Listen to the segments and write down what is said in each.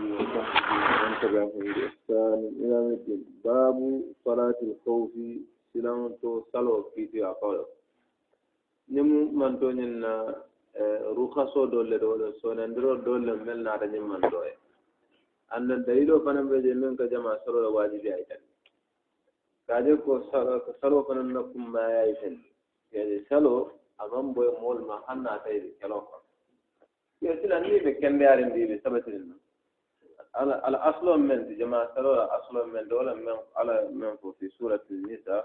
وصحبه ومن تبعهم بإحسان إلى الدين باب صلاة الخوف سلام تو صلو في في أقوله نمو من تونينا رخصو دولة دولة سونندرو دولة ملنا رجم من دوه أن دليلو فنم بجي من كجمع صلو واجب أيضا kaje ko salo fana na kuma ya yi fani yani salo aman boy mol ma hanna tay kelo ko yo sila ni be kende yarin di be sabatin ala aslo men di jama salo aslo men dola men ala men ko fi surat an-nisa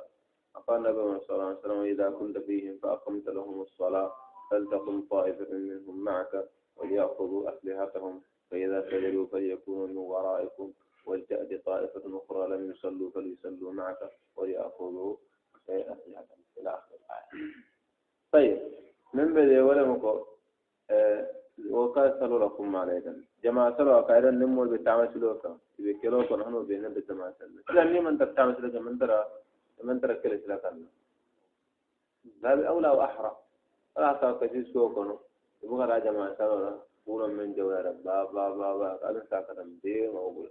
قال النبي صلى الله عليه وسلم إذا كنت فيهم فأقمت لهم الصلاة فلتقم طائفة منهم معك وليأخذوا أسلحتهم فإذا سجدوا فليكونوا من ورائكم ولتأتي طائفة أخرى لم يصلوا فليصلوا معك وليأخذوا أسلحتهم. إلى آخر الآية. طيب من بدأ صلوا لكم عليكم جماعة صلوا قائدا نمول بتعمل سلوكا إذا كيلو كن هنو بيننا بجماعة سلوكا إذا ني من تتعمل سلوكا من ترى من ترى كل سلوكا باب أولى وأحرى. ولا أصاب كثير سوكا يبغى راجع مع سلوكا puro men jawara ba ba ba ba ala sakaram be mawul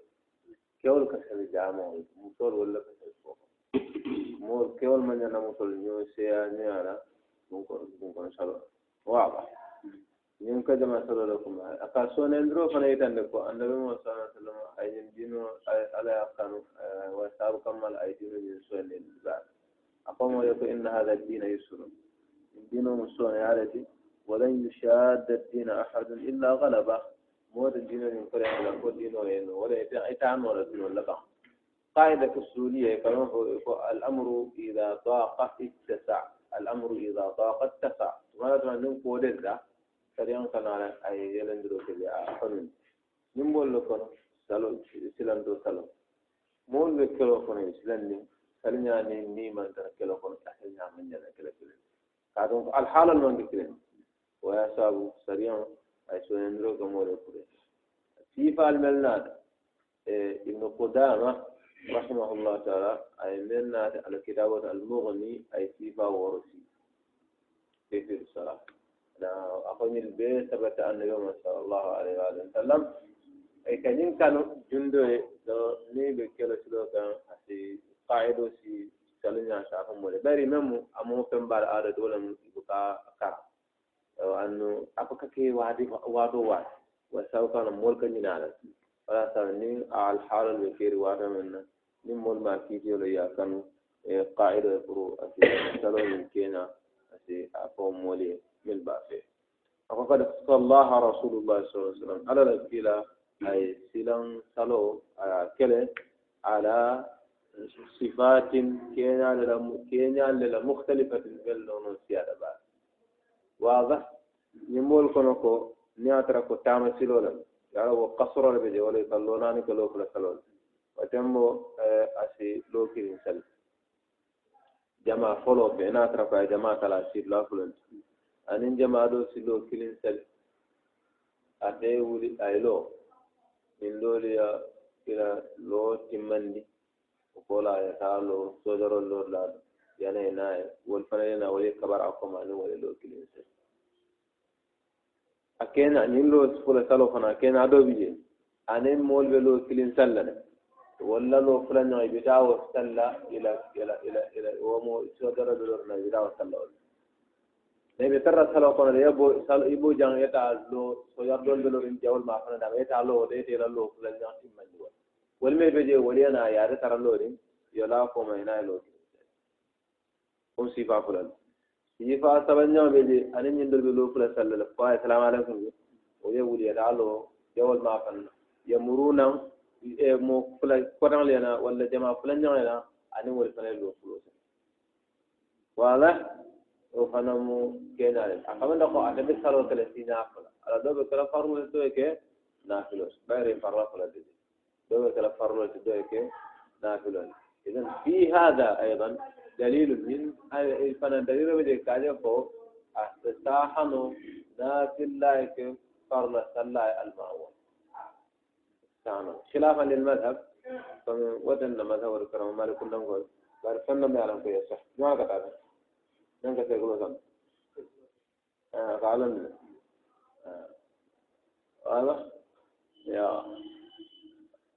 kewol ka sabi jama musol wala ka sabi ko mo kewol man yana musol nyo seya nyara mun ko mun ko salo wa ba ñin ka jama sallallahu كذا صلى لكم. أقاسون أندرو فأنا يتنكو النبي محمد صلى الله عليه وسلم أيدين دينو على أقام آه، وأصحاب كمال أيدين يسوع للبعض. أقام ويقول إن هذا الدين يسر. الدين مسوع عادتي. ولن يشاد الدين أحد إلا غلبة. موت الدين ينقر على كل دين وين ولا يتعن ولا دين لك قاعدة السولية كمان هو؟ الأمر إذا ضاق اتسع. الأمر إذا ضاق اتسع. ما لازم نقول ده. ده sariyan kana ay yelandiro kele a fanun nimbol lo kono salo silando salo mool be kelo kono silandi salinya ni ni man tan kelo kono salinya man jana kelo kelo ka don al halal non dikren wa ya sabu sariyan ay sonendiro ko mo le kure sifa al melnada e ibn qudama رحمه الله تعالى أي من الكتابة المغني أي صفة ورسي كيف الصلاة أخوني البيت ثبت أن يوم صلى الله عليه وآله وسلم أي كان كانوا جندو لو ني بكيلو سلو كان أسي قاعدو سي سلنا شافهم ولا بري ممو أمو كم بار آره دولا بكا كارا أنه أبكا كي وادي وادو واد وساو كان مول كني نالا ولا سألني على الحال البكير وادا منا ni mol ma kiti wala ya kanu قاعدة برو أسي سلو من كينا أسي أفو مولي من بافه فقد صلى رسول الله صلى الله عليه وسلم. على الكلا أي سلام سلو على كلا على صفات كينا للا كينا للا مختلفة بلون سيادة بعد. واضح؟ يمول كنكو نياترا كو تاما سلولا يعني وقصر لبدي ولا يصلوناني كلو كلا سلول وتمو أسي لو كيرين سل جماعة فولو بيناترا كو جماعة تلاسير لا فلنت. aniŋ jamaa doo si loo kiliŋ sali ate ye wuli a ye loo niŋ doolu ye kira loo timmandi o ko la a ye taa loo soojarol la yana ye naa ye wolu fana ye naa a koma aniŋ wolu loo kiliŋ sali a keena ñiŋ loo fula saloo fana a keena bi je aniŋ moolu be loo kiliŋ sali la ne walla loo fula ñoŋ bi taa wo sali la ila ila ila ila wo mo soojaro be loo bi taa wo sali la wolu nebe tarra salo kono de yabo salo ibo jang eta lo so yardon lo en jawol ma kono da eta lo de te lo la jang tim man wal wal me be je wal yana ya de tarra lo de yola ko ma ina lo on si fa fulan si fa tabanya be je anin nyindol be lo fulan sallallahu alaihi wasallam alaikum. O ye wuli da lo jawol ma kono ya muruna e mo fulan kodan le na wala jama fulan jang na anin wal fulan lo fulan wala وخنا مو كنال أكمل لكم أكيد صاروا ثلاثين ناقلة على ده بكرة فرمل توي كي ناقلوش بعدين فرمل فلا تدي ده بكرة فرمل توي كي ناقلون إذا في هذا أيضا دليل من فنا دليل من الكلام فو استاحنو ناقل لايك فرمل سلا الماوى استاحنو خلافا للمذهب فمن وزن المذهب والكرم مالك النمو بارفن ما يعلم كيف صح ما قطعنا sai kuma kan قال واضح يا.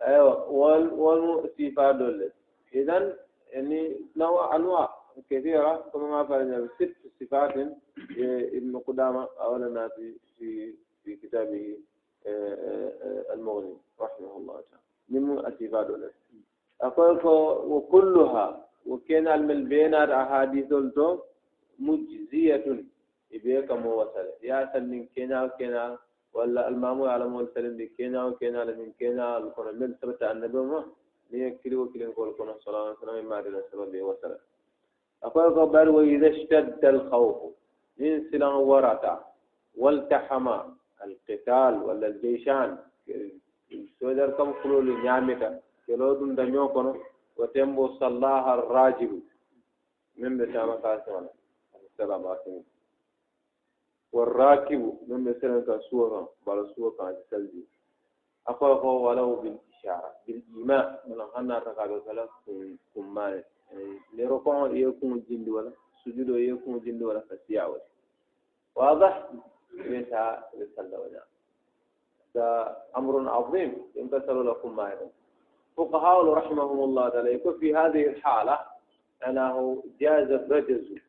أيوه وال وال صفات دول اذا يعني نوع أنواع كثيرة كما ما فعلنا ست صفات ابن قدامة اولا في في في كتابه آه، آه، المغني رحمه الله تعالى. من الصفات دول أقول وكلها وكان الملبين الأحاديث مجزية. إبيك مو وصل يا سلم كنا وكنا ولا المامو على مول سلم دي كنا وكنا لمن كنا الكون من سبت النبي ما كيلو كيلو كل كون صلى الله عليه وسلم ما دل سبب وصل أقول قبل وإذا اشتد الخوف. من سلام ورطة والتحم القتال ولا الجيشان سودر كم كلول نعمتا كلو دون دنيو كونو. وتمبو صلاح الراجب. من بتاما السلام عليكم والراكب من مثلا كسوة بل سوة كان سلبي. هو ولو بالإشارة بالإيماء. من أنها تقابل كلا كمان لركوع يكون جند ولا سجود يكون جند ولا فسيع ولا. واضح؟ منها رسالة ولا أمر عظيم. ينبسل لكم يدون فقهاء رحمهم الله تعالى. يكون في هذه الحالة أنه جاز الرجز.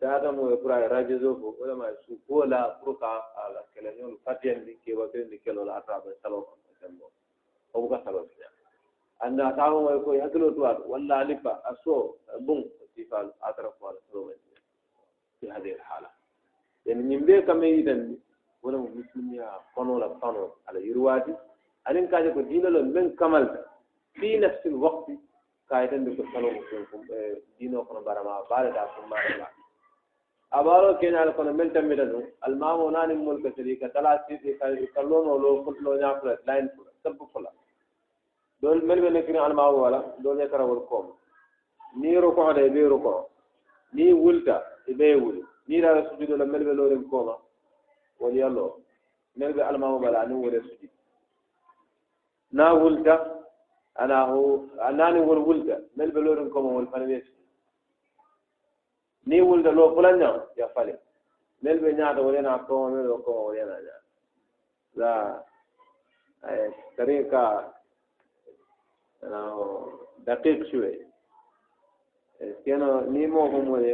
Dada mo e pura rajezo fo wala ma su kola pour ka ala kala nyol fatien di ke wa ni kelo la ata ba salo ko sembo o buka salo nya anda tawo mo ko yaklo to ad walla alifa aso bun sifal atara ko ala salo men fi hadhihi alhala yani nyimbe kame yidan wala mo muslimiya kono la kono ala yirwati alin kaje ko dinalo men kamalta fi nafsi alwaqti kayitan ko salo ko dino kono barama bare da ko mara abaro keñal kono men tammita ɗum almamo nani mulka siri ka tala sidi ka lono lo lo ñafula line fula sabbu fula dol mel ɓe nekkini almamo wala dol ne tarawol koom ni rukoɗa e ɓe ruko ni wulta e ɓe wuli ni ɗaɗa sujudo la mel ɓe lorin kooma woni yallo mel ɓe almamo bala anin wole sujud na wulta ana ho nani wol wulta mel ɓe lorin kooma wol fana ɓe sujud ni wulta lo fulanña ya fale mel ɓe ñaata wolena koma mel o koma wolena ñaata la tarika daqiq suwe keno ni mo ko mole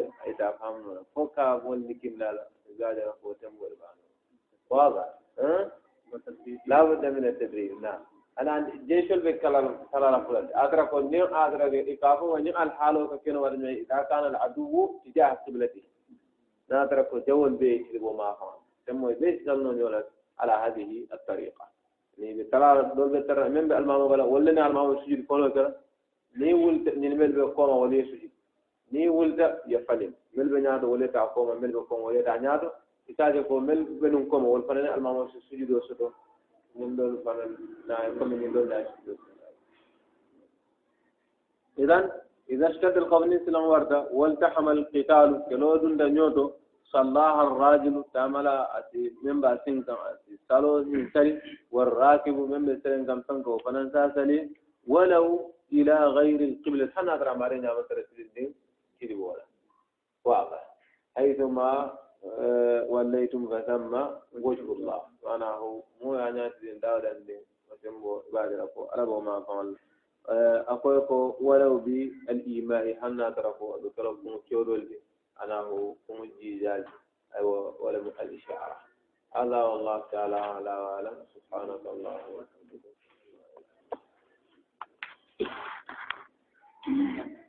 ayta famno fo ka wonni kimlala gaja ko tembol ba واضح ها لا بد من التدريب نعم أنا جيش بكلام كلام فلان أدرك ونيم أدرك إكافة ونيم الحال وكأنه ورنا إذا كان العدو تجاه قبلته نادرك جول بيت وما فهم ثم بيت قالنا على هذه الطريقة. يعني بترى دول بترى من بالمام بلا ولا نه المام سجود كله كذا ني ولد بكون ولي سجود ني ولد يفعل مل بنيادو ولا تعقوم مل بكون ولا تعنيادو إذا جاكو مل بنكم والفنان المام إذن إذا اشتد القبل سلم ورد والتحم القتال كلود دنيوتو صلاها الراجل تعمل أتي من باسين كم أتي سالو سري والراكب من بسرين كم تنكو فننسى سلي ولو إلى غير القبلة حنا ترى مارين يا متر الدين كذي ولا واضح حيثما وليتم فثم وجه الله subhanahu mu ya ñatirin dawɗande wasembo ibadira ko alabo ma fawalla akoye ko walaw bi al imai hanna tara ko aɗo tara kumo kewɗolde anahu kumo jiijaji aywa wala mu al ishara هذا والله تعالى أعلى وأعلم سبحانك اللهم وبحمدك Thank you.